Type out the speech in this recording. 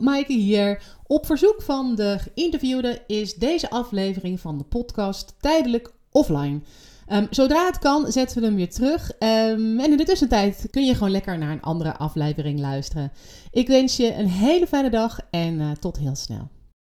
Maaike hier. Op verzoek van de geïnterviewde is deze aflevering van de podcast tijdelijk offline. Ehm, zodra het kan, zetten we hem weer terug. Ehm, en in de tussentijd kun je gewoon lekker naar een andere aflevering luisteren. Ik wens je een hele fijne dag en uh, tot heel snel.